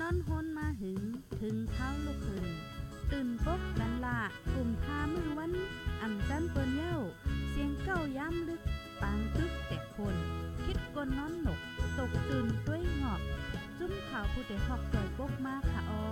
นอนฮนมาหึงถึงเท้าลูกหึงตื่นปกกันละกลุ่มทามือวันอ่ำจันเปิ้นเย้า เสียงเก้าย้ำลึก ปางตึกแต่คน คิดกนนอนหนก ตกตื่นด้วยหงอบ จุ้มข่าวผู้เด็กหอกจ่อยปกมากค่ะออ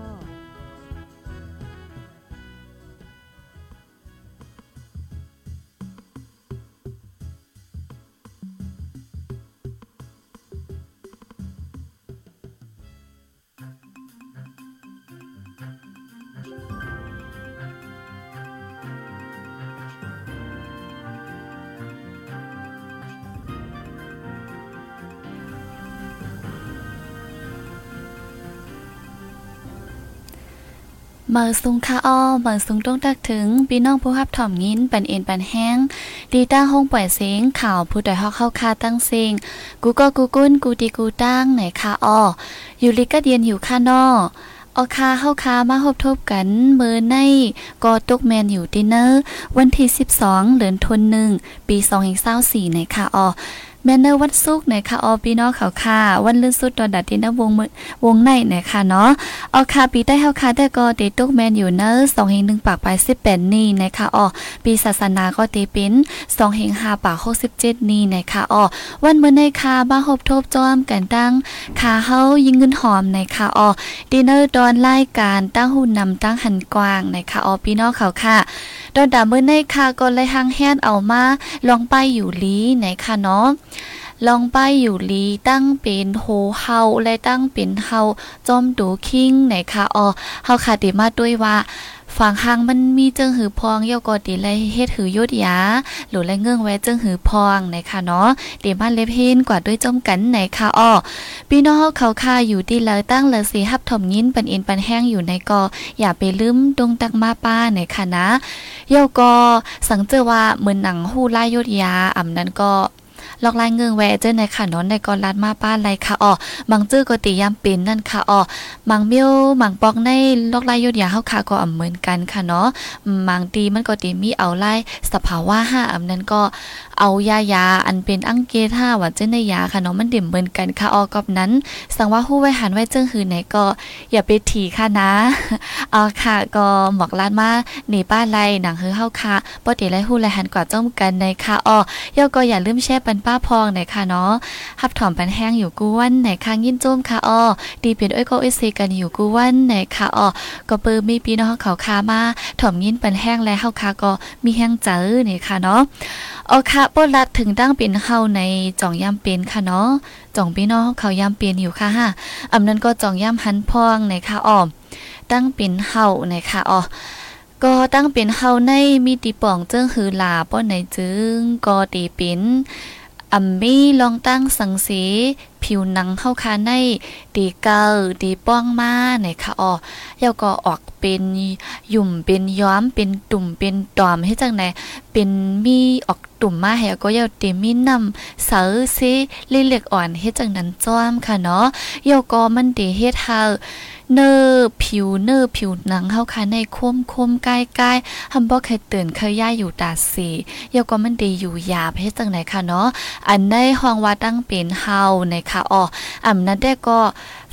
เมื่อสุงค่าอ้อเมื่อสุงต้องตักถึงพี่น้องผู้รับถ่อมยินปันเอ็นปันแห้ง ดีตั้งห้องปล่อยเสียงข่าวผู้ใดฮอกเข้าคาตั้งเสียงกูก็กูกุ้นกูตีกูตั้งไหนค่าอ้ออยู่ลิกะเดียนอยู่ค่านออคาเข้าคามาพบทบกันเมื่อในก็ตกแมนอยู่ดินเนอร์ วันที่ 12เดือนธันวาคมปี2024ในค่ะออ แม่เนอร์วันศุกร์ในค่ะออพี่น้องเขาค่ะ วันลื่นสุดตอนดัดดินเนวงวงในในค่ะเนาะเออค่ะปีได้เฮาค่ะแต่ก็ติตกแมนอยู่เนอร์2แห่งปากไป18นี่นะคะออปีศาสนาก็ตีเป็น2แห่ง5ปาก67นี่นะคะออวันเมื่อในค่ะบ้าฮบทบจอมกันตั้งค่ะเฮายิงเงินหอมในค่ะออดินเนอร์ตอนรายการตั้งหุ่นนำตั้งหันกว้างนะคะออพี่น้องเขาค่ะดอนดาเมื่อในค่ะก็เลยหางแฮนเอามา ลองไปอยู่ลีไหนค่ะเนาะลองไปอยู่ลีตั้งเป็นโฮเฮาและตั้งเป็นเฮาจอมดูคิงไหนคะอ๋อเฮาค่ะติมาด้วยว่า ฝั่งหางมันมีเจิงหือพองเยาก็ติเลยเฮ็ดหือยดยาหรือไรเงื่องแวเจิงหือพองไหนคะเนาะเดี๋ยวมาเล็บเฮนกว่าด้วยจมกันไหนค่ะอ๋อพี่น้องเขาค่ะอยู่ที่เลยตั้งเลยสิฮับถมยินปันอินปันแห้งอยู่ในกออย่าไปลืมดงตักมาป้าไหนค่ะนะเยาก็สังเจอว่าเหมือนหนังหู้ไล่ยดยาอ่ำนั้นก็ ลอกลายเงืองแวเจ้ในค่ะนอนในกอลัดมาป้านไรค่ะอ๋อมังจื้อก็ตียามเป็นนั่นค่ะอ๋อมังเมียวมังปอกในลอกลายยดยาเฮาค่ะก็อ่ำเหมือนกันค่ะเนาะมังตีมันก็ตีมีเอาไล่สภาวะห้าอ่ำนั้นก็ เอายายาอันเป็นอังเกท่าว่าเจ้ในยาค่ะเนาะมันเด่มเหมือนกันค่ะออกอบนั้น สังว่าฮู้ไว้หันไว้เจ้งหือไหนก็อย่าไปถีค่ะนะเอาค่ะก็หมอกลาดมาหนีป้าไรหนังเฮือเฮาค่ะบ่ติไรฮู้ไรหันกว่าจ้อมกันในค่ะอ้อย่อก็อย่าลืมแชร์ปันป้าพองไหนค่ะเนาะฮับถอมปันแห้งอยู่กู้วันไหนค่ะยินโจมค่ะอ้อดีเป็นอ้อยก็เอซีกันอยู่กู้วันไหนค่ะอ้อก็เปิมีพี่น้องเขาคามาถอมยินปันแห้งและเฮาค่ะก็มีแห้งเจอนี่ค่ะเนาะเอค่ะปลัดถึงตั้งเป็นเฮาในจ่องย่ำเป็นค่ะเนาะจ่องพี่น้องเขาย่ำเปลี่ยนอยู่ค่ะฮะอำนั้นก็จ่องย่ำหันพองในค่ะอ้อม ตั้งเป็นเฮาในค่ะอ๋อก็ตั้งเป็นเฮาในมีตีป่องเจิ้งหือลาป้อนในจึงก็ตีเป็นอัมมี่ลองตั้งสังสี ผิวหนังเข้าคาในดีเกาดีป้องมาไหนค่ะอ๋อยาก็ออกเป็นหยุ่มเป็นย้อมเป็นตุ่มเป็นตอมให้จังไหนเป็นมีออกตุ่มมาให้ก็ยาเตมีนำเสาซิลิเล็กอ่อนเฮ็ดจังนั้นจ้อมค่ะเนาะยาก็มันดีเฮ็ดเฮา เนอผิวเนอผิวหนังเฮาค่ะในคมคมใกล้ๆทำบ่เคยตื่นเคยย่าอยู่ตาสียาก็มันดีอยู่ยาเฮ็ดจังไหนค่ะเนาะอันในห้องว่าตั้งเป็นเฮาในค่ะอ๋ออำนั้นได้ก็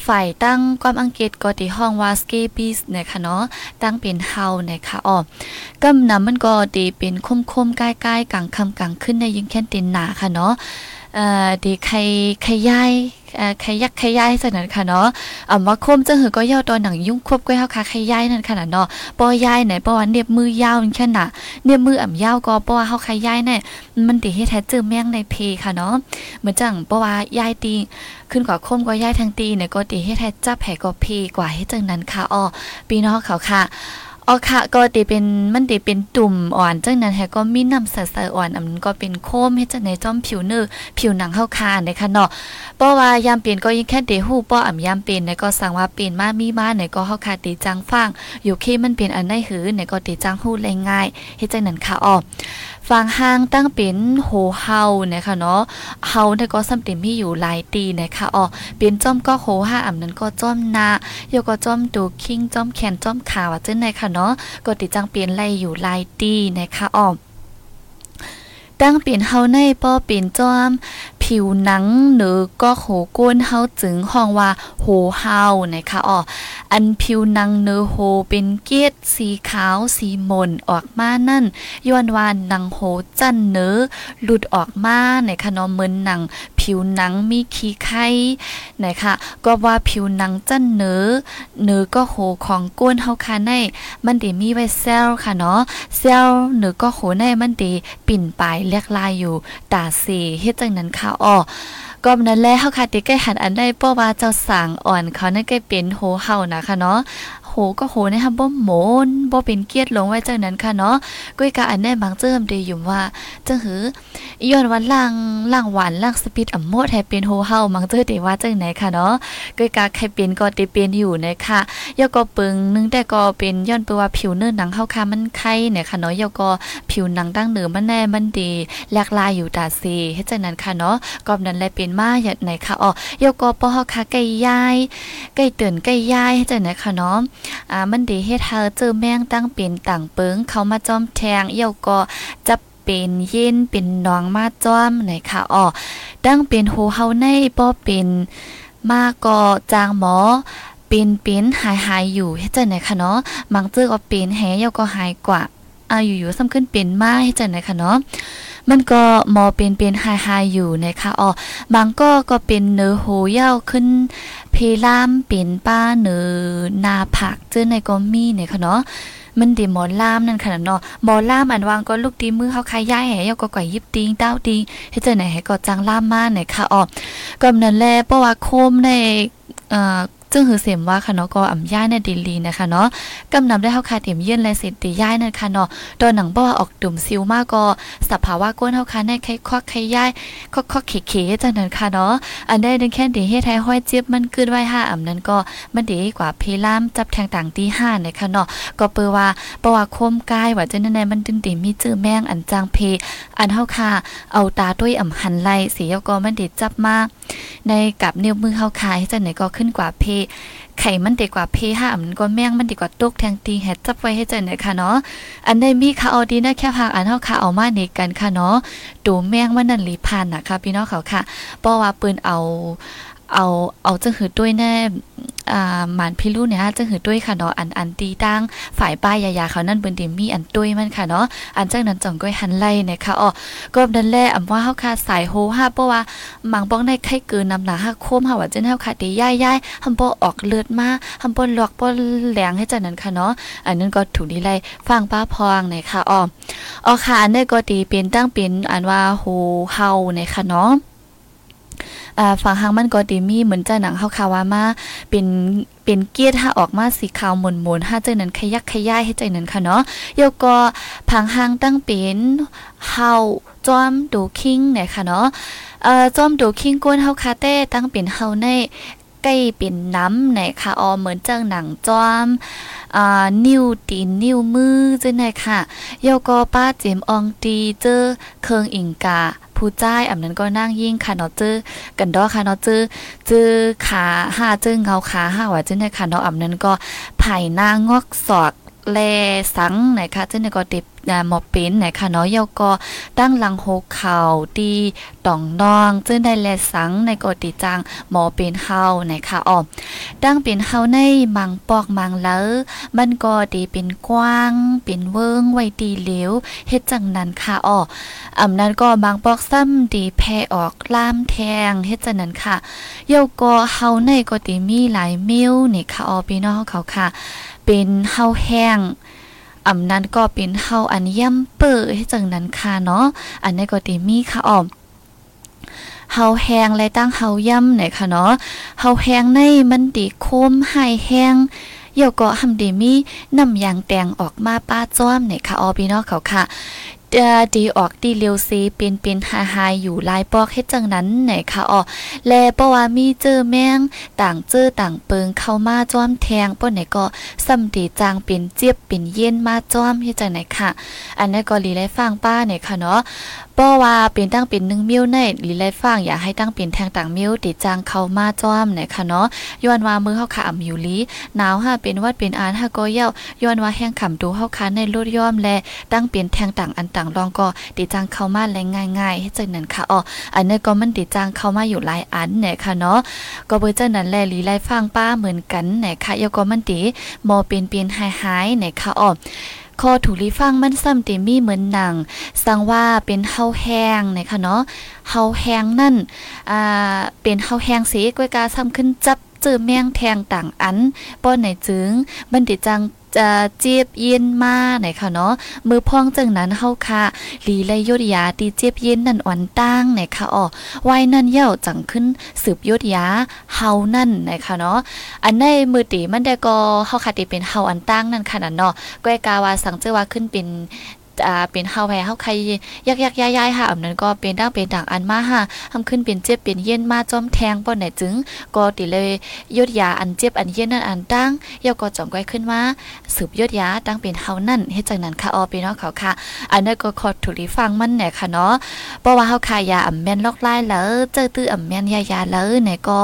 ฝ่ายตั้งความอังกฤษก็ที่ห้องว่าสเกปิสนะคะเนาะตั้งเป็นเฮานะคะอ๋อกำนำมันก็ดีเป็นคมๆใกล้ๆกล้กลางคำกลางขึ้นในยิงแค่นตินหนาค่ะเนาะเอ่อดีใครใครย้าย เคยักใคยายสนั้นค่ะเนาะอ่าว่าคมจังหือก็ย่อตัวหนังยุ่งควบก้อยเฮาค่ะใคยายนั่นขนาดเนาะปอยายไหนปอว่าเน็บมือยาวแค่น่ะเน็บมืออ่ำยาวก็ปอว่าเฮาใคยายแน่มันติเฮ็ดแท้เจอแม่งในเพค่ะเนาะเหมือนจังปอว่ายายตีขึ้นกว่าคมก็ยายทางตีเนี่ยก็ติเฮ็ดแท้จับแผก็เพกว่าเฮ็ดจังนั้นค่ะอ้อพี่น้องเขาค่ะ อ๋อค่ะก็ตีเป็นมันตีเป็นตุ่มอ่อนจังนั้นแฮก็มีน้ำใสๆอ่อนอันนั้นก็เป็นโคมเฮ็ดจังในจ้อมผิวเนื้อผิวหนังเฮาคาในค่ะเนาะเพราะว่ายามเปลี่ยนก็ยิ่งแค่เดฮู้ป้ออ่ายามเปลี่ยนในก็สั่งว่าเปลี่ยนมามีมาในก็เฮาคาตีจังฟังอยู่เคมันเปลี่ยนอันไดหือในก็ตีจังฮู้เลยง่ายเฮ็ดจังนั้นค่ะอ๋อ ฟังห้างตั้งเป็นโหเฮานะคะเนาะเฮาเนี่ยก็ซ้ำเต็มมีอยู่หลายตีนะคะอ๋อเป็นจ้อมก็โหห้าอำนั้นก็จ้อมนาโยก็จ้อมดูคิงจ้อมแขนจ้อมขาว่าจังไดค่ะเนาะก็ติจังเปลี่ยนไล่อยู่หลายตีนะคะอ๋อ ตั้งเปลี่ยนเฮาในป้อเปลี่ยนจอม ผิวหนังหรือก็โหก้นเฮาจึงห้องว่าโหเฮานะคะอ๋ออันผิวหนังเนื้อโหเป็นเกล็ดสีขาวสีมนออกมานั่นย้อนว่าหนังโหจันเนื้อหลุดออกมาในขนมเหมือนหนัง ผิวหนังมีขี้ไข่นะคะก็ว่าผิวหนังจันเนื้อเนื้อก็โหของก้นเฮาค่ะในมันดีมีไว้เซลค่ะเนาะเซลเนื้อก็โหในมันดีปิ่นปลายเล็กลายอยู่ตาสีเฮ็ดจังนั้นค่ะอ้อก็นั้นแลเฮาค่ะติใกล้หันอันได้ป้อว่าเจ้าสางอ่อนเขานั่นก็เป็นโหเฮานะคะเนาะ ก็โหนะคะบ่หมนบ่เป็นเกียรติลงไว้จังนั้นค่ะเนาะก้อยกะอันได้บางเจิมดีอยู่ว่าจังหือย้อนวันล่างล่างหวานล่างสปีดอ่ำโมดให้เป็นโหเฮามังเจอได้ว่าจังไหนค่ะเนาะก้อยกะใครเป็นก็ได้เป็นอยู่นะคะยอก็ปึงนึงแต่ก็เป็นย้อนตัวผิวเนื้อหนังเฮาค่ะมันไข้เนี่ยค่ะเนาะยอก็ผิวหนังดั้งเหนือมันแน่มันดีแลกลายอยู่ตาซีเฮ็ดจังนั้นค่ะเนาะก็นั้นแลเป็นมาอย่างไหนค่ะอ๋อยอก็ป้อเฮาค่ะไก่ยายไก่เตือนไก่ยายเฮ็ดจังไหนค่ะเนาะอ่ามันดีเฮ็ดเฮาเจอแมงตั้งเป็นต่างเปิงเขามาจอมแทงเอี่ยวก็จะเป็นเย็นเป็นน้องมาจ้อมไหนค่ะอ๋อดังเป็นโหเฮาในป้อเป็นมาก็จางหมอเป็นเป็นหายหายอยู่เฮ็ดจังไหนคะเนาะมังเจอก็เป็นแฮเยาก็หายกว่าอ่าอยู่ๆซ้ำขึ้นเป็นมาเฮ็ดจังไหนคะเนาะมันก็มอเป็นเป็นหายหายอยู่นะคะอ๋อบางก็ก็เป็นเนื้อโหเย้าขึ้น เพลามเป็นป้าเนื้อนาผักเจอในก็มีเนี่ยค่ะเนาะมันดีหมอล่ามนั่นขนาดเนาะหมอล่ามอันวางก็ลูกตีมือเขาคายย่ายแห่ยก็ก่อยยิบติงเต้าติงเฮ็ดจังไหนให้ก็จังล่ามมาเนี่ค่ะอ๋อกำนั้นแลเพราะว่าโคมในเอ่อ จึงหือเสียมว่าค่ะเนาะก็อ่ำย่ายในดิลีนะคะเนาะกำนำได้เฮาคาเต็มเยี่ยนและเสร็จตีย่ายนั่นค่ะเนาะตอนหนังบ่ว่าออกดุ่มซิวมากก็สภาวะก้นเฮาคาในไข้ควักไข้ย่ายคอกคอกเขๆจังนั้นค่ะเนาะอันได้ดึงแค่ดีเฮ็ดให้ห้อยเจี๊ยบมันกึดไว้5อ่ำนั้นก็มันดีกว่าเพลามจับแทงต่างตี5นะคะเนาะก็เปิดว่าประว่าคมกายว่าจังนั้นมันดึงติมีจื้อแมงอันจางเพ อันเฮาคาเอาตาด้วยอ่ำหันไหลสียก็มันดีจับมาก ในกับเนื้อมือเฮาขายจังไหนก็ขึ้นกว่าเพไข่มันดีกว่าเพห้ามันก็แม่งมันดีกว่าตุกแทงตีแฮดจับไว้ให้ใจหน่อยค่ะเนาะอันใดมีค่ะเอาดีนะแค่พาอันเฮาค่ะเอามาในกันค่ะเนาะดูแม่งมันนั่นหลีพันนะคะพี่น้องเขาค่ะเพราะว่าปืนเอาเอาเอาจังหือด้วยแน่ มานพี่ลูเนี่ยจังหือด้วยค่ะเนาะอันอันตีตั้งฝ่ายป้ายยาๆเขานั่นเปิ้นดิมีอันด้วยมันค่ะเนาะอันจังนั้นจ่องก้อยหันไล่นะคะอ๋อก็นั่นและอำว่าเฮาค่ะสายโหฮาเพราะว่าหมังบ้องได้ไข้เกินน้ำหนักหักโคมหาว่าจะแนวค่ะตีย่ายๆหำบ่ออกเลือดมาหำบ่ลอกบ่แหลงให้จังนั้นค่ะเนาะอันนั้นก็ถูกดีไล่ฟังป้าพองในค่ะอ้ออ๋อค่ะอันนี้ก็ตีเป็นตั้งเป็นอันว่าโหเฮาในค่ะเนาะอ่า ฝั่งหางมันก็ดีมีเหมือนจะหนังเฮาคาว่ามาเป็นเป็นเกียร์ถ้าออกมาสีขาวหมุนๆถ้าเจนั้นขยักขยายให้ใจนั้นค่ะเนาะเดี๋ยวก็ผังหางตั้งเป็นเฮาจอมดูคิงเนี่ยค่ะเนาะเอ่อจอมดูคิงก้นเฮาคาเต้ตั้งเป็นเฮาใน กล้เป็นน้ำไหนค่ะออเหมือนจังหนังจอมอ่านิ้วตีนนิ้วมือจังไหนค่ะเยโกป้าเจมอองตีเจอเคิงอิงกาผู้จ้ายอำนั้นก็นั่งยิ่งค่ะเนาะเจอกันดอค่ะเนาะเจอเจอขาห้าเจอเงาขาห้าว่าจังไหนค่ะเนาะอำนั้นก็ไผ่หน้างอกศอก แลสังไหนคะจังได๋ก็ติบหมอเป็นไหนค่ะเนาะเยาก็ตั้งหลังโหกเข่าตีต่องนองจึงได้แลสังในกอติจังหมอเป็นเฮาไหนค่ะอ้อตั้งเป็นเฮาในมังปอกมังเลอมันก็ดีเป็นกว้าง เป็นเวิงไว้ดีเหลวเฮ็ดจังนั้นค่ะอ้ออำนั้นก็บางปอกซ้ำดีแพ่ออกล่ามแทงเฮ็ดจังนั้นค่ะเยาก็เฮาในก็ดีมีหลายมิ้วนี่ค่ะอ้อพี่น้องเขาค่ะ เป็นเฮาแห้งอำนั้นก็เป็นเฮาอันย่ำเปิดให้จังนั้นค่ะเนาะอันนี้ก็ติมีค่ะออมเฮาแห้งและตั้งเฮาย่ำไหนค่ะเนาะเฮาแห้งในมันดีโคมหายแห้งเดี๋ยวก็ทำดีมีน้ำยางแตงออกมาป้าจ้อมเนี่ยค่ะออพี่น้องเขาค่ะ ดีออกดีเลียวซีเป็นเป็นหาหายอยู่ลายปอกเฮ็ดจังนั้นไหนค่ะอ๋อแลเพราะว่ามีเจอแมงต่างเจอต่างเปิงเข้ามาจ้อมแทงป้นไหนก็ซ้ำดีจางเป็นเจี๊ยบเป็นเย็นมาจ้อมเฮ็ดจังไหนค่ะ อันนี้ก็ลีไลฟังป้าไหนค่ะเนาะ เพราะว่าเป็นตั้งเป็น1มิ้วในลีไลฟังอยากให้ตั้งเป็นแทงต่างมิ้วติจางเข้ามาจ้อมเนี่ยค่ะเนาะย้อนว่ามือเฮาขาอำอยู่ลีหนาวห้าเป็นวัดเป็นอานห้าก็เย้าย้อนว่าแห้งขำดูเฮาคาในลดย่อมแลตั้งเป็นแทงต่างอันต่างรองก็ติจังเข้ามาแรงง่ายๆให้จังนั้นค่ะอ๋ออันนี้ก็มันติจังเข้ามาอยู่หลายอันเนี่ยค่ะเนาะก็เบอร์จังนั้นแลหลีไลฟังป้าเหมือนกันเนี่ยค่ะยก็มันติมอเป็นเป็นหายๆเนี่ยค่ะอ๋อ คอถูลีฟังมันซ้ำติมีเหมือนหนัง สังว่าเป็นเฮาแห้งนะคะเนาะเฮาแห้งนั่นอ่าเป็นเฮาแห้งสีกวยกาซ้ำขึ้นจับเจอแมงแทงต่างอันป้อนไหนจึงบันติจัง จะเจียบเย็นมาไหนค่ะเนาะมือพองจังนั้นเฮาค่ะลีไลยดยาตีเจียบเย็นนั่นอ่อนตั้งไหนค่ะอ๋อไว้นั่นเย่าจังขึ้นสืบยดยาเฮานั่นไหนค่ะเนาะอันในมือตีมันได้ก็เฮาค่ะตีเป็นเฮาอันตั้งนั่นค่ะนั่นเนาะก้อยกาว่าสังเจอว่าขึ้นเป็น อ่าเป็นเฮาแพ้เฮาใครยักยักย้ายๆค่ะอันนั้นก็เป็นดังเป็นดังอันมาค่ะทำขึ้นเป็นเจ็บเป็นเย็นมาจอมแทงป้อนไหนจึง ก็ติเลยยดยาอันเจ็บอันเย็นนั่นอันตั้งยกก็จอมก้อยขึ้นมาสืบยดยาตั้งเป็นเฮานั่นเฮ็ดจังนั้นค่ะออพี่น้องเขาค่ะ อันนั้นก็ขอถูกฟังมันเนี่ยค่ะเนาะเพราะว่าเฮาขายยาอ่ำแม่นลอกไล่แล้วเจอตื้ออ่ำแม่นยายาแล้วเนี่ยก็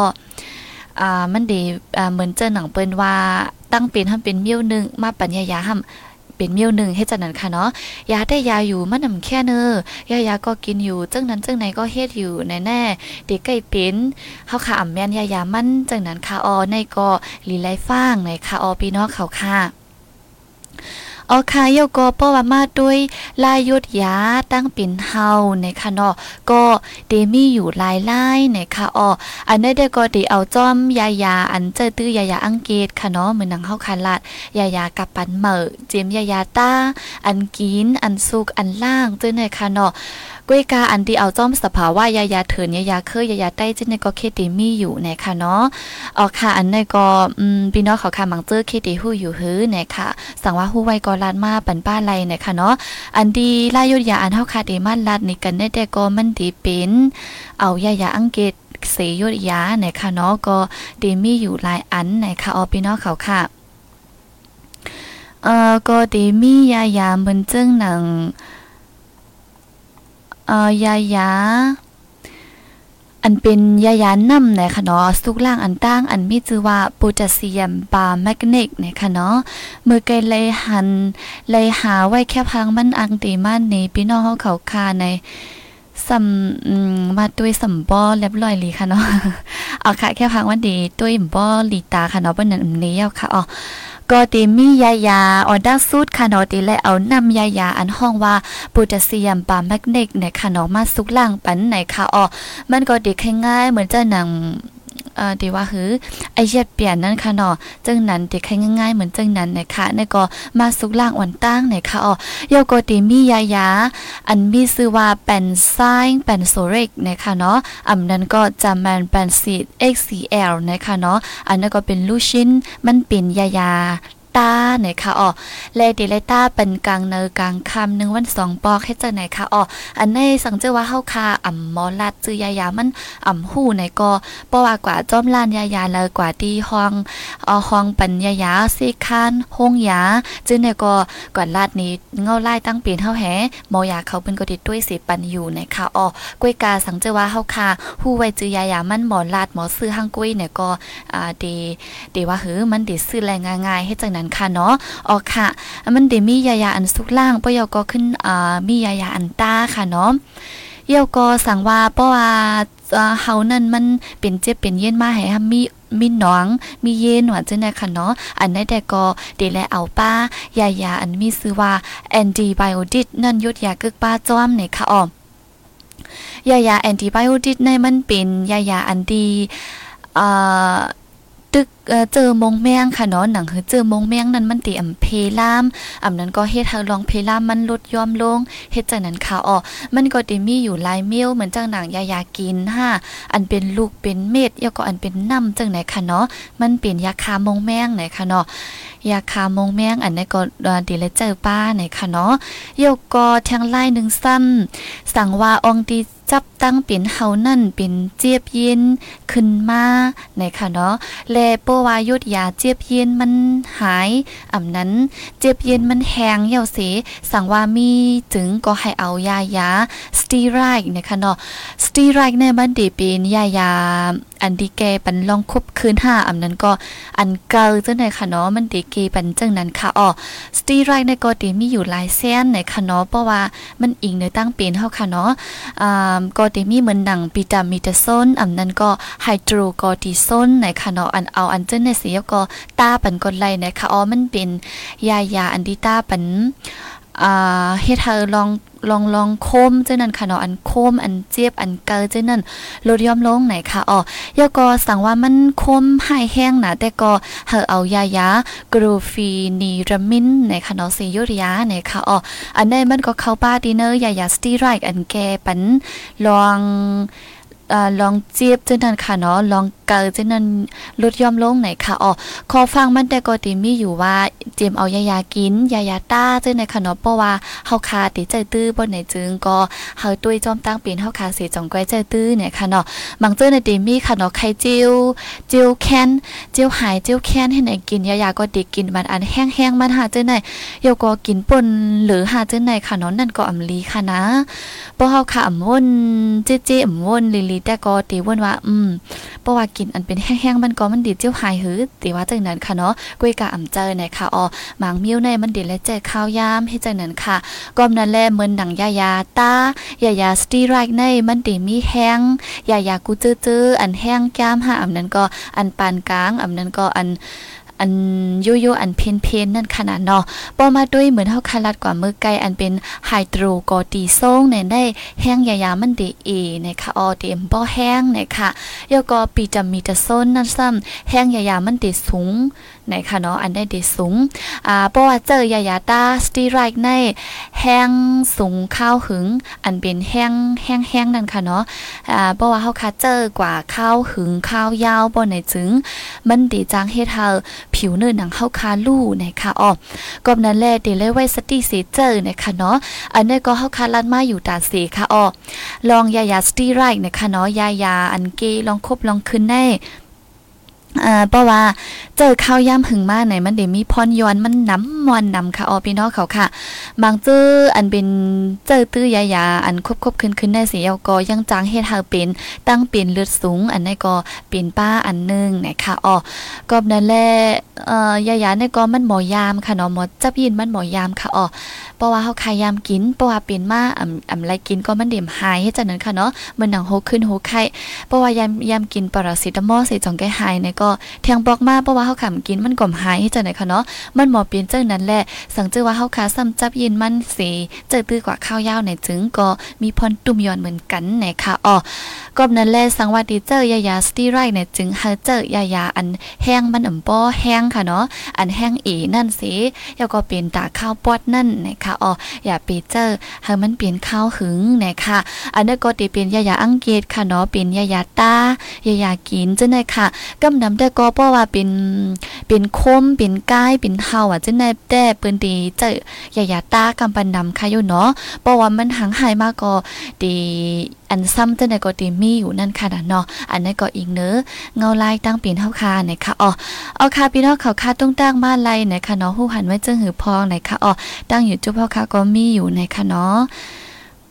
อ่ามันดีอ่าเหมือนเจอหนังเปิ้นว่าตั้งเป็นทำเป็นเมี้ยวนึงมาปัญญายาหำ เป็นเมี้ยวหนึ่งให้จังนั้นค่ะเนาะยาได้ยาอยู่มันนำแค่เนอยายาก็กินอยู่จังนั้นจังไหนก็เฮ็ดอยู่แน่ๆเด็กใกล้เป็นเฮาค่ะอ่ำแม่นยายามันจังนั้นค่ะออในก็ลีไลฟ้างในค่ะออพี่น้องเขาค่ะ ออค่ะเยก็ป้อว่ามาด้วยลายยุดยาตั้งเป็นเฮาในค่ะเนาะก็เดมี่อยู่ลายลายในค่ะอออันนี้ได้ก็ดีเอาจ้อมยายาอันเจอตื้อยายาอังเกตค่ะเนาะเหมือนหนังเฮาคันลัดยายากับปันเหมอเจมยายาตาอันกินอันสุกอันล่างตื้อในค่ะเนาะกุ้ยกาอันที่เอาจ้อมสภาวะยายาเถินยายาเคยยายาใต้จิ้นในก็เคติมีอยู่ในค่ะเนาะออค่ะอันในก็อืมพี่น้องเขาค่ะมังเจอเคติฮู้อยู่ฮื้อในค่ะสั่งว่าฮู้ไว้ก็ลาดมาปันป้าไรในค่ะเนาะอันดีลายุยาอันเฮาค่ะเดมันลาดนี่กันได้แต่ก็มันดีเป็นเอายายาอังเกตเสยยดยาในค่ะเนาะก็เดมีอยู่หลายอันในค่ะออพี่น้องเขาค่ะเอ่อก็เดมียายาเหมือนจึงหนัง เอ่อยายา อันเป็นยายาน้ำนะคะเนาะสุกล่างอันตั้งอันมีชื่อว่าโพแทสเซียมบาแมกนิกนะคะเนาะมือไกลเลยหันเลยหาไว้แค่พังมันอังตีมันนี่พี่น้องเขาเขาคาในสัมมาด้วยสัมบอเรียบร้อยลีค่ะเนาะเอาค่ะแค่พังวันดีด้วยบอลีตาค่ะเนาะเป็นอันนี้เอาค่ะอ๋อ ก็ตีมียายาออดักสูตรค่ะเนาะตีและเอานำยายาอันห้องว่าโพแทสเซียมปาแมกเนิกในค่ะเนาะมาสุกล่างปันในค่ะอ๋อมันก็ดีง่ายเหมือนจะหนัง เอ่อดีว่าหือไอเย็ดเปลี่ยนนั่นค่ะเนาะจึงนั้นเด็กใครง่ายๆเหมือนจึงนั้นนะคะในก็มาสุกล่างอ่อนตั้งในค่ะอ๋อโยโกติมียายา อันมีชื่อว่าแป่นไซน์เป็นโซเรกนะคะเนาะอันนั้นก็จะมันเป็นซีเอลนะคะเนาะอันนั้นก็เป็นลูกชิ้นมันเป็นยายา ตาเนี่ยค่ะอ๋อแลดิเลต้าเป็นกลางเนอกลางคำหนึ่งวันสองปอกให้เจอไหนคะอ๋ออันในสังเจอว่าเฮาคาอ่ำมอลัดจือยายามันอ่ำหู้ในก็เพราะว่ากว่าจอมลานยายาเลยกว่าที่ห้องอ่อห้องปัญญายาสิคานห้องยาจึงเนี่ยก็กว่าลาดนี้เงาไล่ตั้งปีนเฮาแหมอยาเขาเป็นก็ติดด้วยสิปันอยู่ในค่ะอ๋อกล้วยกาสังเจอว่าเฮาคาฮู้ไว้จือยายามันหมอลาดหมอซื้อห้างกล้วยเนี่ยก็อ่าดีดีว่าหือมันดิซื้อแรงง่ายๆให้จังนั้นค่ะเนาะอ๋อค่ะ มันเดมียายาอันสุกล่างปยก็ขึ้นอ่ามียายาอันตาค่ะเนาะเยาก็สั่งว่าเพราะว่าเฮานั่นมันเป็นเจ็บเป็นเย็นมาให้มีมีหนองมีเย็นว่าจังได๋ค่ะเนาะอันนั้นแต่ก็เดแลเอาป้ายายาอันมีชื่อว่าแอนติไบโอติกนั่นยุดยากึกป้าจ้อมในค่ะอ๋อยายาแอนติไบโอติกในมันเป็นยายาอันดีอ่า ตึกเจอมงแมงค่ะเนาะหนังคือเจอมงแมงนั้นมันติอำเพลามอำนั้นก็เฮ็ดให้ลองเพลามมันลดย่อมลงเฮ็ดจังนั้นค่ะอ๋อมันก็ติมีอยู่หลายเมลเหมือนจังหนังยายากินฮะอันเป็นลูกเป็นเม็ดแล้วก็อันเป็นน้ำจังไหนค่ะเนาะมันเป็นยาคามงแมงไหนค่ะเนาะยาคามงแมงอันนี้นก็ดีเลยเจอป้าไหนค่ะเนาะยกก็ทางไล่หนึ่งซ้ำสั่งว่าองตีจับ ตั้งเป็นเฮานั่นเป็นเจี๊ยบเย็นขึ้นมาในค่ะเนาะแลโปวายุดยาเจี๊ยบเย็นมันหายอ่ำนั้นเจี๊ยบเย็นมันแห้งเหี่ยวเสสั่งว่ามีถึงก็ให้เอายายาสตีไรด์นะคะเนาะสตีไรด์เนี่ยมันดีเป็นยายาอันที่แกปันลองคบคืนห้าอำนั้นก็อันเกาจังได๋ค่ะเนาะมันดีเกปันจังนั้นค่ะอ๋อสตีไรในก็ติมีอยู่หลายแสนในค่ะเนาะเพราะว่ามันอิงในตั้งเป็นเฮาค่ะเนาะอ่าก็เตมีเหมือนหนังปิตามิตาโซนอันนั้นก็ไฮโดรกอร์ติโซนในคะเนาะอันเอาอันเจนในสียก็ตาปันกดไลในคะอ๋อมันเป็นยายาอันที่ตาปัน อ่าเฮ็ดให้ลองลองลองโคมเจ้านั่นค่ะเนาะอันโคมอันเจ็บอันเกอเจ้านั่นลดย่อมลงไหนค่ะอ๋อยาก็สั่งว่ามันโคมหายแห้งนะแต่ก็เฮาเอายายากรูฟีนีรามินในค่ะเนาะซียุริยาในค่ะอ๋ออันนี้มันก็เข้าป้าดีเนอร์ยายาสตีไรค์อันแกปันลอง ลองเจี๊ยบเจ้านั่นค่ะเนาะลองเกอเจ้านั่นลดย่อมลงไหนค่ะอ๋อขอฟังมันแต่ก็ติมีอยู่ว่าเจมเอายายากินยายาต้าเจ้าในค่ะเนาะเพราะว่าเฮาคาติใจตื้อบ่ไหนจึงก็เฮาตุ้ยจอมตั้งเป็นเฮาคาเสิจงก้อยใจตื้อเนี่ยค่ะเนาะบางเจ้าในติมีค่ะเนาะไข่เจียวเจียวแค้นเจียวหายเจียวแค้นให้ไหนกินยายาก็ดิกินมันอันแห้งๆมันหาเจ้าไหนเยก็กินป่นหรือหาเจ้าไหนค่ะเนาะนั่นก็อำลีค่ะนะเพราะเฮาค่ะอำวนเจ๊ๆอำวนลีๆแต่ก็ติวนว่า อืมเพราะว่ากินอันเป็นแห้งๆ มันก็มันดีเจียวหายหือติว่าจังนั้นค่ะเนาะกุยกะอ่ำเจอในค่ะอ๋อหมางมิ้วในมันดีและแจกข้าวยามให้จังนั้นค่ะก็นั่นแลเหมือนหนังยายาตายายาสตีไรค์ในมันดีมีแห้งยายากูจื้อๆอันแห้งแก้มหาอันนั้นก็อันปานกลางอันนั้นก็อัน อันโยโย่อันเพนเพนนั่นขนาดเนาะปอมาด้วยเหมือนเฮาคาลัดกว่ามือไกลอันเป็นไฮโดรกอตีโซงในได้แห้งยายามันดีเอนะคะออเดมบ่แห้งนะคะยก็ปีจะมีตะโซนนั่นซ้ำแห้งยายามันดีสูง นคะเนาะอันได้เดสูงอ่าเพราะว่าเจอยายาตาสตีไรค์ในแห้งสูงข้าวหึง อันเป็นแห้งแห้งแห้งนั่นค่ะเนาะอ่าเพราะว่าเฮาคาเจอกว่าข้าวหึงข้าวยาวบ่ไหนจึง มันดีจางเฮ็ดเฮาผิวเนื้อหนังเฮาคาลู่นคะอ๋อก็นั้นแลเดเลยไว้สติสีเจอนคะเนาะอันนี้ก็เฮาคาลัดมาอยู่ตาสีค่ะอ๋อลองยายาสตีไรค์นคะเนาะยายาอันเกลองคบลองขึ้นแน่ อ่าเพราะว่าเจอข้าวย่ำหึงมากไหนมันเดมีพรย้อนมันน้ำมอนนำค่ะออพี่น้องเขาค่ะ บางจื้ออันเป็นเจอตื้อยายาอันคบคบขึ้นขึ้นได้สิเอาก็ยังจางเฮ็ดเฮาเป็นตั้งเป็นเลือดสูง อันนี้ก็เป็นป้าอันนึงนะคะอ๋อก็นั่นแหละเอ่อยายาเนี่ยก็มันหมอยามค่ะเนาะหมอจับยินมันหมอยามค่ะอ๋อเพราะว่าเฮาขายยามกินเพราะว่าเป็นมาอ่ำอ่ำไรกินก็มันเดี่มหายให้จังนั้นค่ะเนาะมันหนังโฮขึ้นโฮไข้เพราะว่ายามยามกินปรสิตามอลสิจองแก้หายเนี่ยก็แทงบอกมาเพราะว่าเฮาขำกินมันก่อมหายให้จังไหนค่ะเนาะมันหมอเปลี่ยนจังนั้นแหละ สังเจอว่าเฮาขาซ้ำจับยินมันสิเจอตื้อกว่าข้าวยาวในจึงก็มีพรตุ่มย้อนเหมือนกันไหนคะอ๋อก็นั้นแลสังว่าดีเจอยายาสตีไรเนี่ยจึงเฮาเจอยายาอันแห้งมันอ่ำป้อแห้งค่ะเนาะอันแห้งเอนั่นสิแล้วก็เป็นตาข้าวปอดนั่นนะคะอ๋ออย่าไปเจอให้มันเปลี่ยนข้าวหึงนะคะอันนี้ก็ติเป็นยายาอังกฤษค่ะเนาะเป็นยายาตายายากินจังได๋ค่ะกำนได้ก็เพราะว่าเป็นเป็นคมเป็นก้ายเป็นเฮาอะจังได๋แต่เปิ้นดีเจอยายาตากำปันนำค่ะอยู่เนาะเพราะว่ามันหังหายมากก็ดีอันซ้ำจังได๋ก็ติมีอยู่นั่นค่ะเนาะอันนั้นก็อีกเนอเงาลายตั้งเป็นเฮาค่ะนะคะอ๋อเอาค่ะพี่น้องเขาค่ะต้องตั้งมาไลนะคะเนาะฮู้หันไว้จึงหือพองนะคะอ๋อตั้งอยู่จุ๊บเฮาค่ะก็มีอยู่นะคะเนาะ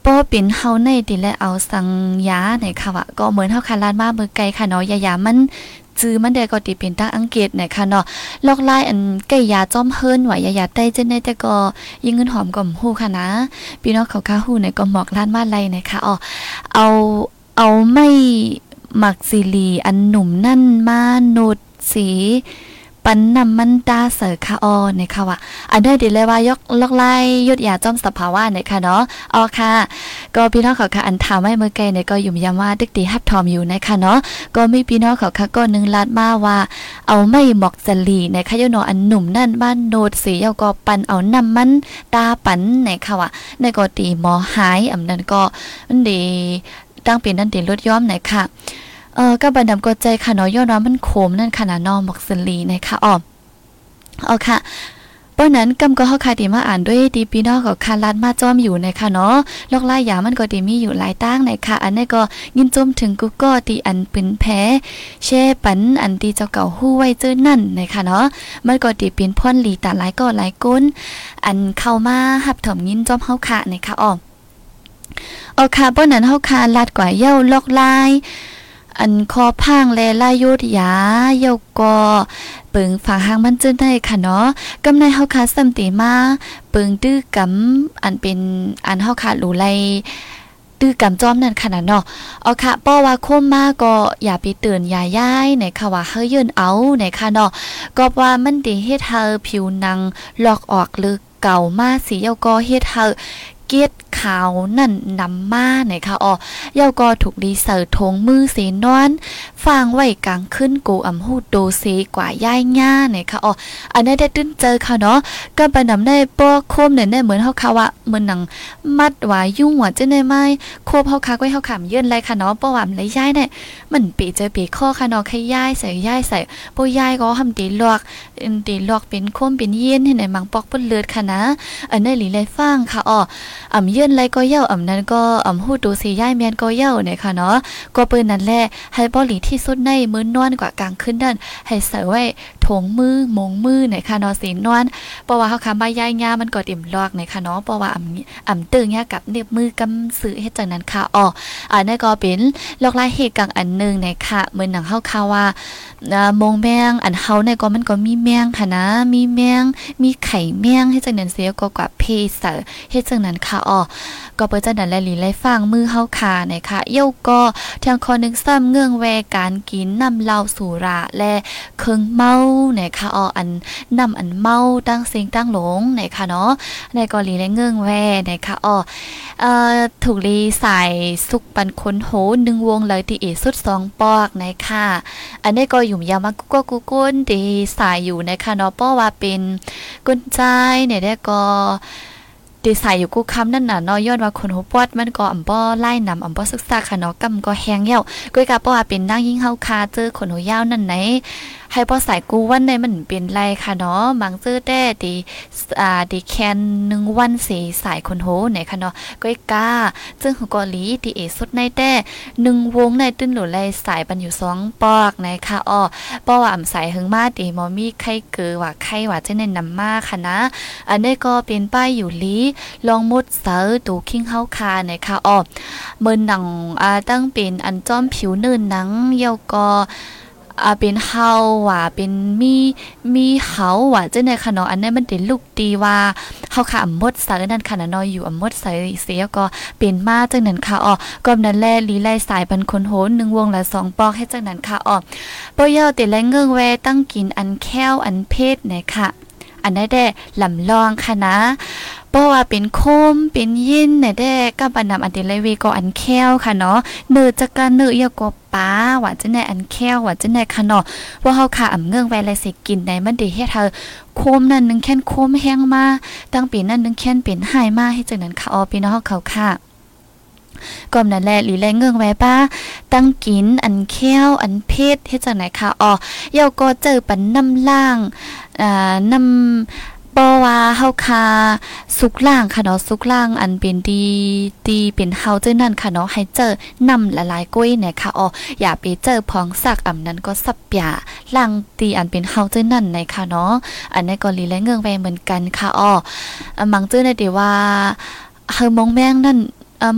ป้อเป็นเฮาในติและเอาสังยาในค่ะว่าก็เหมือนเฮาคาลานมาเมื่อไกลค่ะเนาะยายามัน จื้อมันได้ก็ติเป็นตั้งอังกฤษนะคะเนาะลอกลายอันไก่ยาจ้อมเฮิรนไหวยายาใต้จังได้แต่ก็ยิงเงินหอมก็ฮู้ค่ะนะพี่น้องเขาค่ะฮู้ในก็หมอกล้านมาไลนะคะอ๋อเอาเอาไม่หมักซีรีอันหนุ่มนั่นมานุดสี ปันนำมันตาเสือค่ะออนะคะว่าอันได้ดีเลยว่ายกลอกไล่ยุดยาจ้อมสภาวะนะคะเนาะอ๋อค่ะ ก็พี่น้องเขาค่ะอันถามไม่เมื่อไกลเนี่ยก็ยุ่มยามว่าดึกดีฮับทอมอยู่นะคะเนาะก็มีพี่น้องเขาค่ะก็นึงลาดมาว่า เอาไม่หมอกจลีนะคะยโนอันหนุ่มนั่นบ้านโนดสีเยาก็ปันเอานำมันตาปันนะคะว่าในก็ตีหมอหายอำนั้นก็มันดีตั้งเป็นนั่นเดลดย้อมไหนค่ะ เออก็บันดำกดใจค่ะเนาะย้อนว่ามันโคมนั่นขนาดนอมอกสลีนะคะอ๋อเอาค่ะเพราะนั้นกำก็เฮาคาดีมาอ่านด้วยดีปีนอกกับคาลัดมาจ้อมอยู่นะคะเนาะลอกลายยามันก็ดีมีอยู่หลายตั้งนะคะอันนี้ก็ยินจมถึงกูก็ตีอันปืนแพ้แช่ปันอันตีเจ้าเก่าฮู้ไว้เจอนั่นนะคะเนาะมันก็ดีเป็นพ่นหลีตาหลายก็หลายก้นอันเข้ามาหับถมยินจอมเฮาค่ะนะคะอ๋อเอาค่ะเพราะนั้นเฮาคาลัดกว่าเย้าลอกลาย อันคอพังแลลายุดยาเยาก็ปึงฝางหางมันจื้อได้ค่ะเนาะกำในเฮาคาสัมติมาปึงตื้อกำอันเป็นอันเฮาคาหลูไลตื้อกำจอมนั่นขนาดเนาะเอาค่ะป้อว่าคมมาก็อย่าไปเตือนอย่าย้ายในค่ะว่าเฮายืนเอาในค่ะเนาะก็ว่ามันดิเฮ็ดเฮาผิวหนังลอกออกหรือเก่ามาสีเยาก็เฮ็ดเฮา เกียดขาวนั่นนำมาไหนคะอ๋อเยาก็ถูกดีเสิร์ทงมือเสีนอนฟางไว้กลางขึ้นกูอำหูโดเซกว่าย่ายง่าไหนคะอ๋ออันนี้ได้ตื้นเจอค่ะเนาะก็ไปนำได้ป้อโคมเนี่ยเหมือนเฮาค่ะว่าเหมือนหนังมัดวายุ่งว่าจะได้ไหมโคบเฮาค่ะไว้เฮาขำเยื่นไรค่ะเนาะป้อหว่ามันเลยย่ายเนี่ยมันปีเจอปีข้อค่ะเนาะใครย่ายใส่ย่ายใส่ป้อย่ายก็ทำตีลอกตีลอกเป็นโคมเป็นเย็นให้ไหนมังปอกเปิ้นเลือดค่ะนะอันนี้หลีไรฟังค่ะอ๋ออ่ำเยื่นไรก็เย่าอ่ำนั้นก็อ่ำหูดูสีย่ายแมนก็เย่าเนี่ยค่ะเนาะก็ปืนนั่นแหละให้บอหลีที่สุดในมือนอนกว่ากลางขึ้นนั่นให้ใส่ไว้ถงมือมงมือเนี่ยค่ะเนาะสีนอนเพราะว่าเขาคำว่าย่ายงามันก็ติ่มลอกเนี่ยค่ะเนาะเพราะว่าอ่ำอ่ำตึงเนี่ยกับเนียบมือกำซื้อเฮ็ดจังนั้นค่ะอ๋ออันนี้ก็เป็นลอกลายเหตุกังอันนึงเนี่ยค่ะเหมือนหนังเฮาค่ะว่ามงแมงอันเฮาเนี่ยก็มันก็มีแมงค่ะนะ มีแมงมีไข่แมงเฮ็ดจังนั้นเสียก็กว่าเพศเฮ็ดจังนั้นค่ะอ๋อก็เปิ้นจังนั้นแลลีไลฟังมือเฮาคานะคะเย้าก็ทางคอนึงซ้ำเงื่องแวการกินน้ำเหล้าสุราและเครื่องเมานะคะอ๋ออันน้ำอันเมาตั้งเสียงตั้งหลงนะคะเนาะในกอลีและเงื่องแวนะคะอ๋อเอ่อถูกลีใส่สุกปันคนโหนึงวงเลยที่เอสุดสองปอกนะคะอันนี้ก็อยู่ยาวมากุก็กุก้นดีใส่อยู่นะคะเนาะเพราะว่าเป็นกุญใจเนี่ยได้ก็ ดีใส่อยู่กูคำนั่นน่ะเนาะย้อนว่าคนหัวปอดมันก็อ่ำบ่ไล่นำอ่ำบ่ศึกษาค่ะเนาะกำก็แหงเหี่ยวก้อยกะเพราะว่าเป็นนางยิ่งเฮาคาเจอคนหัวยาวนั่นไหน ให้พอใส่กูวันในมันเป็นไรค่ะเนาะบางเจอแต่ดีอ่าดีแคนหนึ่งวันสีสายคนโหไหนค่ะเนาะก้อยกาจึงกอลีดีเอสุดในแต่หนึ่งวงในตื้นหลุไลสายปันอยู่สองปอกนะคะอ้อป้อว่าอ่ำใส่หึงมาดีมอมีไข่เกือว่าไข่ว่าจะในนำมาค่ะนะ อันนี้ก็เป็นป้ายอยู่ลีลองมุดเสอตูคิงเฮาคานะคะอ้อเมินหนังอ่าตั้งเป็นอันจ้อมผิวเนินหนังเยาก็ อ่าเป็นเฮาว่าเป็นมีมีเฮาว่าจังได๋ค่ะเนาะอันนั้นมันเป็นลูกตีว่าเฮาค่ะอำมดสายนั่นค่ะเนาะอยู่อำมดสายเสียก็เป็นมาจังนั้นค่ะอ๋อก็นั้นแลลีไลสายบันคนโหน1วงละ2ปอกให้จังนั้นค่ะอ๋อบ่ยาวติแลเงื่งแวตั้งกินอันแค้วอันเพศนะคะอันได้แด่ลำลองค่ะนะ เพราะว่าเป็นโคมเป็นยินเนี่ยได้กับอันนำอันเดลเวก็อันแค้วค่ะเนาะเนื้อจักกันเนื้อเยก็ป้าว่าจะในอันแค้วว่าจะในค่ะเนาะว่าเฮาค่ะอ่ำเงื่องไว้ไรสิกินในมันด้เฮ็ดเธอโคมนั่นนึงแค่นโคมแห้งมาตั้งปีนั้นนึงแค่นเป็นหายมาให้จังนั้นค่ะออพี่น้องเขาค่ะก็นั่นแหละหรือแรงเงื่องไว้ป้าตั้งกินอันแค้วอันเพศเฮ็ดจังไหนค่ะอ๋อเยาก็เจอปันน้ำล่างอ่าน้ำ ปอว่าเฮาคาสุกล่างค่ะเนาะสุกล่างอันเป็นดีดีเป็นเฮาเจ้านั่นค่ะเนาะให้เจอนำละลายก้วยเนี่ยค่ะอ๋ออย่าไปเจอพองสักอำนั้นก็สับยาล่างตีอันเป็นเฮาเจ้านั่นในค่ะเนาะอันนี้ก็ลีและเงื่องแวเหมือนกันค่ะอ๋อมังเจ้าในเดว่าเฮามองแมงนั่น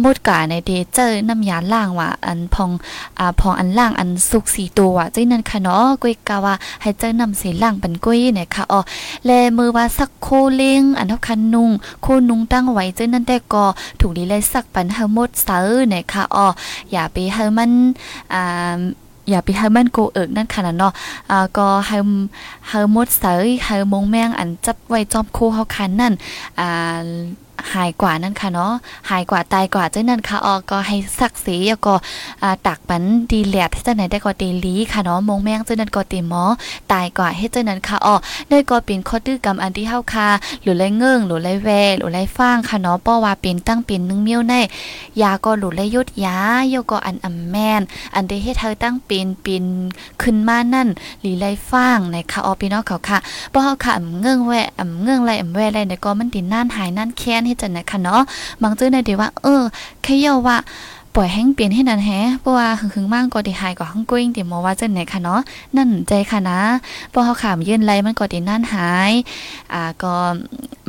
มดกาในเดเจอน้ำยาล่างว่าอันพองอ่าพองอันล่างอันสุกสีตัวจ้นั่นค่ะเนาะกุ้ยกาว่าให้เจอน้ำสีล่างเป็นกุ้ยเนี่ยค่ะอ๋อแลมือว่าสักโคเล้งอันเท่าคันนุงโคนุงตั้งไว้จ้นั่นแต่ก็ถูกดีเลยสักปันเฮามดเซอเนี่ยค่ะอ๋ออย่าไปเฮามันอ่าอย่าไปให้มันโกเอิกนั่นขนาดเนาะอ่าก็ให้ให้มดเสยให้มงแมงอันจับไว้จอมโคเฮาคันนั่นอ่า หายกว่านั่นค่ะเนาะหายกว่าตายกว่าเจ้านั่นค่ะออก็ให้สักสีแล้วก็ตักปันดีแหลดเจ้าไหนได้ก็ตีลีค่ะเนาะมงแมงเจ้านั้นก็ตีหมอตายกว่าให้เจ้านั้นค่ะออได้ก็เป็นข้อตื้อกรรมอันที่เฮาคาหรือไรเงื่งหรือไรแวหรือไรฟ้างค่ะเนาะเพราะว่าเป็นตั้งเป็นนึงเมี้ยวในยาก็หลุดไรยุดยาโยก็อันอำแม่นอันที่ให้เธอตั้งเป็นเป็นขึ้นมานั่นหรือไรฟ้างในค่ะออพี่น้องเขาค่ะเพราะเฮาค่ะอำเงื่งแวอำเงื่งไรอำแวไรเนี่ยก็มันติน่านหายนั่นแค้นให้จันนะคะเนาะบางเจ้าในเดียวว่า เออเขยว่า ปล่อยแห้งเปลี่ยนให้นั่นแฮเพราะว่าหึงๆมากก็ได้หายกว่าห้องกุ้งเดี๋ยวมอว่าจังไหนค่ะเนาะนั่นใจค่ะนะพอเฮาขามยื่นไรมันก็ได้นั่นหายอ่าก็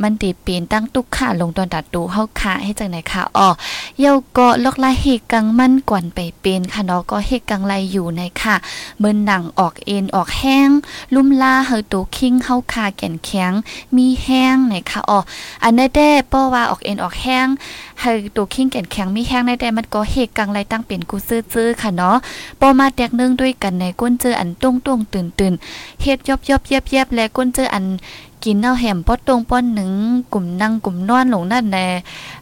มันติเปลี่ยนตั้งตุกขาลงตอนตัดดูเฮาขาให้จังไหนค่ะอ๋อเยาก็ลอกลาเฮกังมันกวนไปเป็นค่ะเนาะก็เฮกังไลอยู่ในค่ะเบิ่นหนังออกเอ็นออกแห้ง ลุ่มลาเฮาตูคิงเฮาคาแก่นแข็งมีแห้งไหนค่ะอ๋ออันนั้นแด้ป้อว่าออกเอ็นออกแห้งเฮาตูคิงแก่นแข็งมีแห้งในแต่มันก็เฮกังไรตั้งเป็นกูซื่อๆค่ะเนาะปอมาแตกนึงด้วยกันในก้นเจออันตุ้งตุ้งตื่นตื่นเฮ็ดยอบยอบเยียบๆและก้นเจออัน กินเอาแหมป้อตรงป้อนหนึ่งกลุ่มนั่งกลุ่มนอนลงนั่นแน่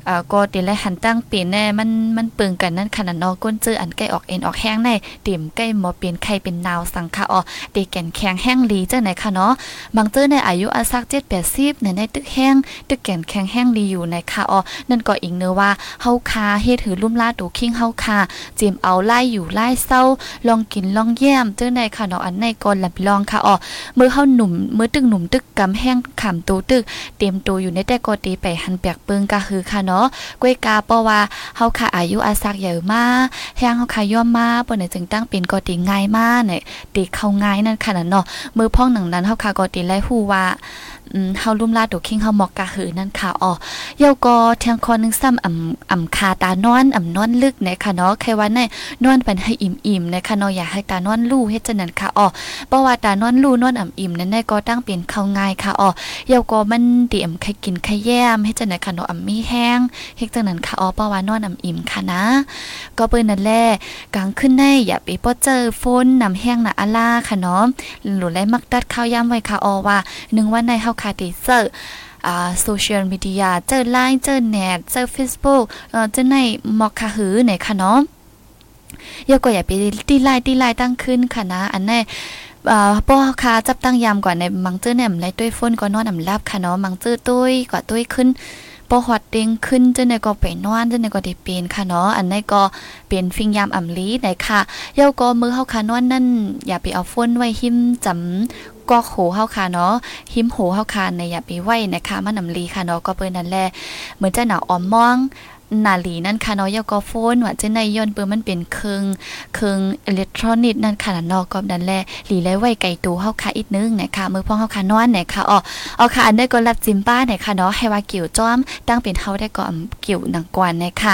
อ่าก็ติและหันตั้งปีแน่มันมันปิงกันนั่นขนาดนอก้นเจออันใกล้ออกเอ็นออกแห้งในเต็มใกล้หมอเปลี่ยนไข่เป็นนาวสังคะอ๋อเตแก่นแข็งแห้งลีเจ้าไหนคะเนาะบางเจอในอายุอาสัก7 80ในในตึกแห้งตึกแก่นแข็งแห้งลีอยู่ในค่ะอ๋อนั่นก็อีกเนื้อว่าเฮาคาเฮ็ดถือลุ่มลาตูคิงเฮาคาเจียมเอาไล่อยู่ไล่เศร้าลองกินลองแย้มเจ้าในค่ะเนาะอันในก่อนลำลองค่ะอ๋อมือเฮาหนุ่มมือตึกหนุ่มตึกกำแห้งขำตูตึก เตรียมตัวอยู่ในแต่กอตีไปหันเปียกเปิงก็คือค่ะเนาะก้วยกาเพราะว่าเฮาค่ะอายุอาศักใหญ่มาแห้งเฮาค่ะย่อมมาบ่ได้จึงตั้งเป็นกอตีง่ายมากเนี่ยตีเข้าง่ายนั่นค่ะเนาะมือพ่องหนังนั้นเฮาค่ะกอตีไล่ฮู้ว่า อืมเฮาลุ่มลาดดคิงเฮาหมอกกะหือนั่นค่ะอ๋อเยาก็เทียงคอนึงซ้ำอ่ำอ่ำคาตานอนอ่ำนอนลึกนี่ยค่ะเนาะใครว่าในนอนเป็นให้อิ่มๆนะคะเนาะอยากให้ตานอนลู่เฮ็ดจังนั้นค่ะอ๋อเพราะว่าตานอนลู่นอนอ่ำอิ่มนั่นได้ก็ตั้งเป็นข้าง่ายค่ะอ๋อเยาก็มันเตรียมใครกินใครแย้มเฮ็ดจังนั้นค่ะเนาะอ่ำมีแห้งเฮ็ดจังนั้นค่ะอ๋อเพราะว่านอนอ่ำอิ่มค่ะนะ ก็เปิ้นนั่นแหละกลางขึ้นได้อย่าไปป้อเจอฝนน้ำแห้งน่ะอาลาค่ะเนาะหรือไละมักดัดข้าวย่ำไว้ค่ะอ๋อว่าหนึ่งวันในเฮาคาติเซอร์อ่าโซเชียลมีเดียเจอไลน์เจอเน็ตเจอ Facebook เอ่อเจอในมอกคาหือไหนค่ะเนาะยกก็อย่าไปตีไลน์ตีไลน์ตั้งขึ้นค่ะนะ อันนี้อ่าป้อค่ะจับตั้งยามก่อนในมังเจอเนี่ยไลด้วยฝนก็นอนอำลับค่ะเนาะมังเจอตุ้ยก็ตุ้ยขึ้น พอฮอดเด้งขึ้นจังได๋ก็ไปนอนจังได๋ก็ได้เป็นค่ะเนาะอันไหนก็เป็นฟิงยามอ่ำลีไหนค่ะเย้าก็มือเฮาค่ะนอนนั่นอย่าไปเอาฝนไว้หิมจำกอกโหเฮาค่ะเนาะหิมโหเฮาค่ะในอย่าไปไว้นะคะมันนำลีค่ะเนาะก็เปิ้นนั่นแหละเหมือนจะหนาวออมมอง นาลีนั่นค่ะเนาะยากอโฟนว่าจะในย้อนเปิ้นมันเป็นเครื่องเครื่องอิเล็กทรอนิกส์นั่นค่ะเนาะก็นั่นแหละหลีไลไว้ไกลตัวเฮาค่ะอีกนึงนะคะมือพ่อเฮาค่ะนอนนะคะอ๋อเอาค่ะอันได้ก็รับจิมป้าเนี่ยค่ะเนาะให้ว่าเกี่ยวจ้อมตั้งเป็นเฮาได้ก็เกี่ยวหนังกวนนะคะ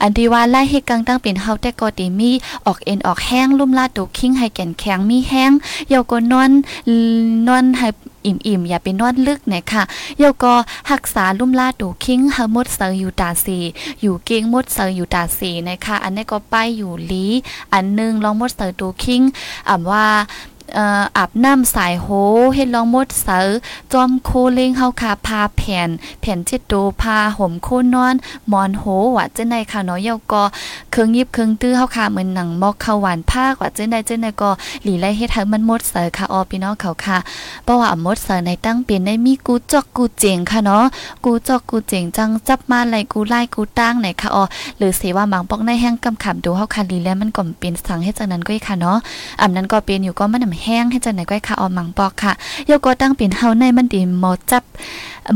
อันที่ว่าไล่ให้กังตั้งเป็นเฮาได้ก็ติมีออกเอ็นออกแห้งลุ่มลาดตัวคิงให้แก่นแข็งมีแห้งยาวก็นอนนอนให้ อิ่มๆ อย่าไปนอนลึกนะคะเยาก็หักษาลุ่มลาดูคิงฮมดเซอร์อยู่ตาสีอยู่เก่งมดเซอร์อยู่ตาสีนะคะอันนี้ก็ไปอยู่ลีอันนึงลองมดเซอร์ดูคิงอ่าว่า อาบน้ำสายโหเฮ็ดลองมดเสอจอมโคเล้งเฮาคาพาแผ่นแผ่นเจ็ดโตพาห่มโคนอนมอนโหว่าจังได๋ค่ะเนาะเยาก็เครื่องยิบเครื่องตื้อเฮาคาเหมือนหนังมอกข้าวหวานภาคว่าจังได๋จังได๋ก็หลีไลเฮ็ดให้มันมดเสอค่ะออพี่น้องเขาค่ะเพราะว่ามดเสอในตั้งเป็นได้มีกูจอกกูเจงค่ะเนาะกูจอกกูเจงจังจับมาไหลกูไล่กูตั้งไหนค่ะออหรือเสว่าบางปอกในแห้งกำขำดูเฮาคาลีแล้วมันก็เป็นสังเฮ็ดจังนั้นก็ค่ะเนาะอำนั้นก็เป็นอยู่ก็มันแห้งให้จังไหนก็ค่ะออมมังปอกค่ะโยก็ตั้งเป็นเฮาในมันดีหมอจับ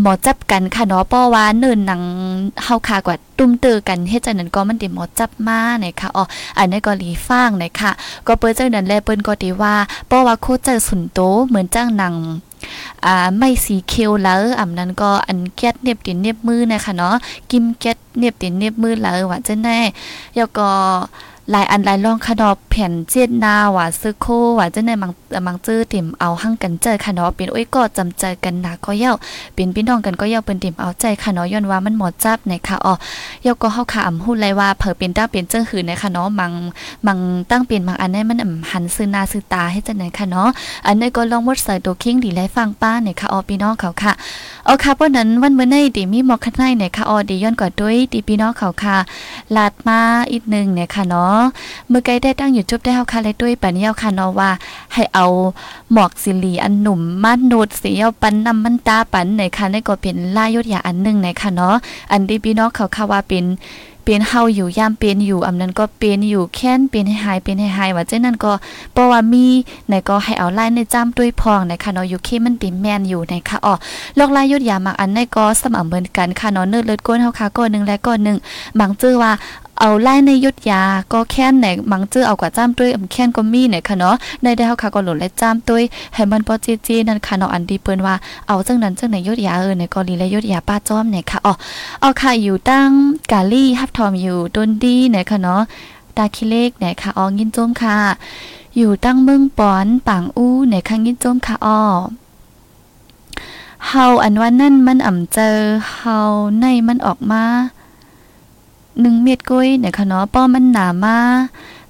หมอจับกันค่ะเนาะเพราะว่าเนินหนังเฮาคากว่าตุ้มเตอกันเฮ็ดจังนั้นก็มันดีหมอจับมาไหนค่ะอ๋ออันนี้ก็ลีฟ้างไหนค่ะ ก็เปิ้นจังนั้นแลเปิ้นก็ดีว่าเพราะว่าโคเจอสุนโตเหมือนจ้างหนังอ่าไม่สีเคียวแล้วอำนั้นก็อันแก๊สเน็บตินเน็บมือนะคะเนาะกิมแก๊สเน็บตินเน็บมือแล้วว่าจังได๋แล้วก็ ลายอันลายรองขนอบแผ่นเจ็ดนาว่าซึโคว่าจะในมังมังจื้อติ่มเอาหั่งกันเจอขนอเป็นอ้ยก็จำใจกันหนาก็เย้าเป็นพี่น้องกันก็เย้าเป็นติ่มเอาใจขนอย้อนว่ามันหมดจับในค่ะอ๋อเย้าก็เฮาค่ะอำฮู้เลยว่าเผอเป็นตั้งเป็นเจ้าหือในค่ะเนาะมังมังตั้งเป็นมังอันนี้มันอำหันซื้อนาซื้อตาให้จังไหนค่ะเนาะอันนี้ก็ลองมดใส่ตัวคิงดีไลฟังป้าในค่ะอ๋อพี่น้องเขาค่ะเอาค่ะเพราะนั้นวันเมื่อในดิมีหมอกคันในในค่ะอ๋อดีย้อนกว่าด้วยดีพี่น้องเขาค่ะลาดมาอีกนึงเนี่ยค่ะเนาะเมื่อไกลได้ตั้งอยู่จบได้เฮาค่ะเลยด้วยปันเยาค่ะเนาะว่า ให้เอาหมอกสิลีอันหนุ่มมาโนดสีเอาปันนำมันตาปันในค่ะในก็เป็นลายยศยาอันนึงในค่ะเนาะอันดีพี่น้องเขาค่ะว่าเป็นเป็นเฮาอยู่ยามเป็นอยู่อำนั้นก็เป็นอยู่แค้นเป็นให้หายเป็นให้หายว่าเจ้นั้นก็เพราะว่ามีในก็ให้เอาลายในจ้ำด้วยพองนะคะเนาะอยู่เคมันเป็นแม่นอยู่นะคะอ๋อลอกลายยุดยามักอันในก็สม่ำเหมือนกันค่ะเนาะเนื้อเลือดก้นเฮาค่ะก้อนนึงและก้อนนึงบางจื้อว่า เอาไล่ในยุดยาก็แค่นไหนมังเจอเอากว่าจ้ามด้วยอำแค่นก็มีเนี่ยค่ะเนาะในได้เฮาค่ะก็หลุดและจ้ามด้วยให้มันพอจีจีนั่นค่ะเนาะอันดีเปิ้นว่าเอาจังนั้นจังไหนยุดยาเออในก็ลีและยุดยาป้าจ้อมเนี่ยค่ะอ๋อเอาค่ะอยู่ตั้งกาลี่ฮับทอมอยู่ดนดีเนี่ยค่ะเนาะตาคิเล็กเนี่ยค่ะอ๋อยินโจมค่ะ อยู่ตั้งเมืองปอนปางอู้เนี่ยค่ะยินโจมค่ะอ๋อเฮาอันว่านั่นมันอ่ำเจอเฮาในมันออกมา หนึ่งเม็ดก้อยเนี่ยค่ะเนาะป้อมันหนามา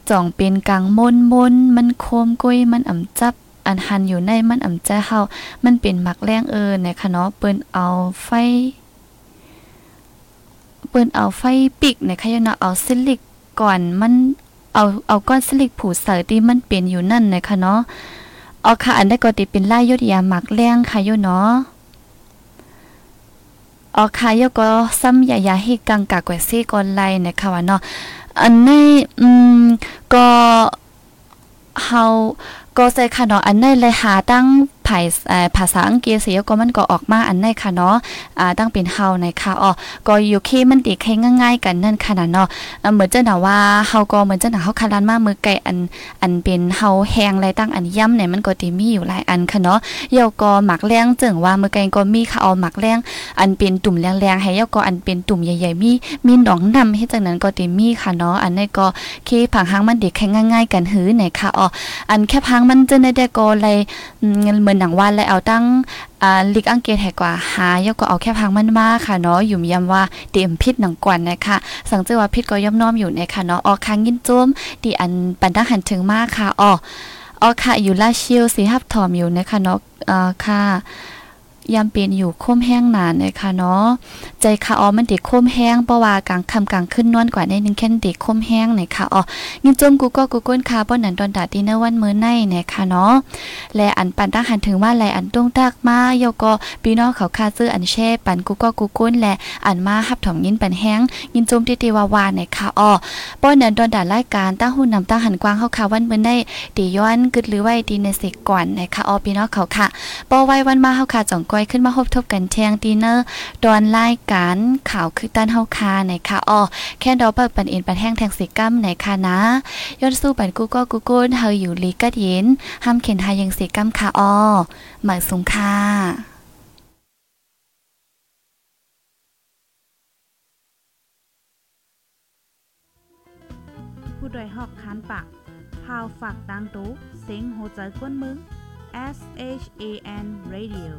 จ่องเป็นกลางมนมนมันโคมก้อยมันอ่ำจับอันหันอยู่ในมันอ่ำใจเฮามันเป็นหมักแรงเอินเนี่ยค่ะเนาะเปิ้นเอาไฟเปิ้นเอาไฟปิกเนี่ยค่ะเนาะเอาซิลิกก่อนมันเอาเอาก้อนซิลิกผูเสอที่มันเป็นอยู่นั่นเนี่ยค่ะเนาะเอาค่ะอันได้ก็ติเป็นลายยดยาหมักแรงค่ะโยเนาะ ออค่ะยก็ซ้ำยายาให้กังกากแกวซี่ก่อนไล่นะคะว่าเนาะอันนี้อืมก็เฮาก็ใส่ค่ะเนาะอันนี้เลยหาตั้ง ภายภาษาอังกฤษเสียก็มันก็ออกมาอันในค่ะเนาะอ่าตั้งเป็นเฮาในค่ะอ๋อก็อยู่เคมันติแค่ง่ายๆ กันนั่นค่ะเนาะเหมือนจะหนาว่าเฮาก็เหมือนจะหนาเฮาคารันมามือไก่อันอันเป็นเฮาแหงไรตั้งอันย่ำเนี่ยมันก็ติมีอยู่หลายอันค่ะเนาะเยาก็หมักแรงจึงว่ามือไก่ก็มีค่ะเอาหมักแรงอันเป็นตุ่มแรงๆให้เยาก็อันเป็นตุ่มใหญ่ๆมีมีหนองนำให้จังนั้นก็ติมีค่ะเนาะอันนี้ก็เคผังหางมันเด็กแค่ง่าย ๆ กันหื้อไหนค่ะอ๋ออันแค่พังมันจะได้ก็เลยเหมือนหนังวันเลยเอาตั้งอ่าลิกอังเกตแหกว่าหายก็เอาแค่พังมันมากค่ะเนาะยุ่มยำว่าเตียมพิษหนังกวนนะคะสังเจอว่าพิษก็ย่อมน้อมอยู่ในค่ะเนาะออกค้างยินจุ้มดีอันปันดังหันถึงมากค่ะอ๋อออค่ะอยู่ลาชิลสีหับถอมอยู่นะคะเนาะอ่าค่ะ ยามเป็นอยู่ค้มแห้งนานเลยค่ะเนาะใจค่ะอ๋อมันเด็กค้มแห้งเพราะว่ากลางคำกลางขึ้นนวลกว่าในนึงแค่เด็กค้มแห้งเนี่ยค่ะอ๋อยินจมกูก็กูก้นค่ะป้อนนันตอนดาดีเนวันมื้อในเนี่ยค่ะเนาะและอันปันตั้งหันถึงว่าแลอันตุ้งตักมาโยก็พี่น้องเขาคาซื้ออันแช่ปันกูก็กูก้นและอันมาฮับถมยินปันแห้งยินจมติติวาวาเนี่ยค่ะอ๋อป้อนนันตอนดารายการตั้งหุ่นนำตั้งหันกว้างเฮาค่ะวันมื้อในตีย้อนกึดหรือไว้ดีในสิก่อนนะคะอ๋อพี่น้องเขาค่ะป้อไว้วันมาเฮาค่ะจ่องกอยขึ้นมาพบทบกันเที่ยงดีเนอร์ตอนรายการข่าวคือต้านเฮาคาในคะอ้อแค่ดอเปิดปันอินปันแห้งแทงสิกัมในคะนะย้อนสู้ปันกูก็กูกูเฮาอยู่ลีกัดเย็นห้ามเข็นหายังสิกัมค่ะอ้อหมายสูงค่ะผู้ดยหอกคันปากพาวฝากดังตู้เซ็งโหใจกวนมึง SHAN Radio.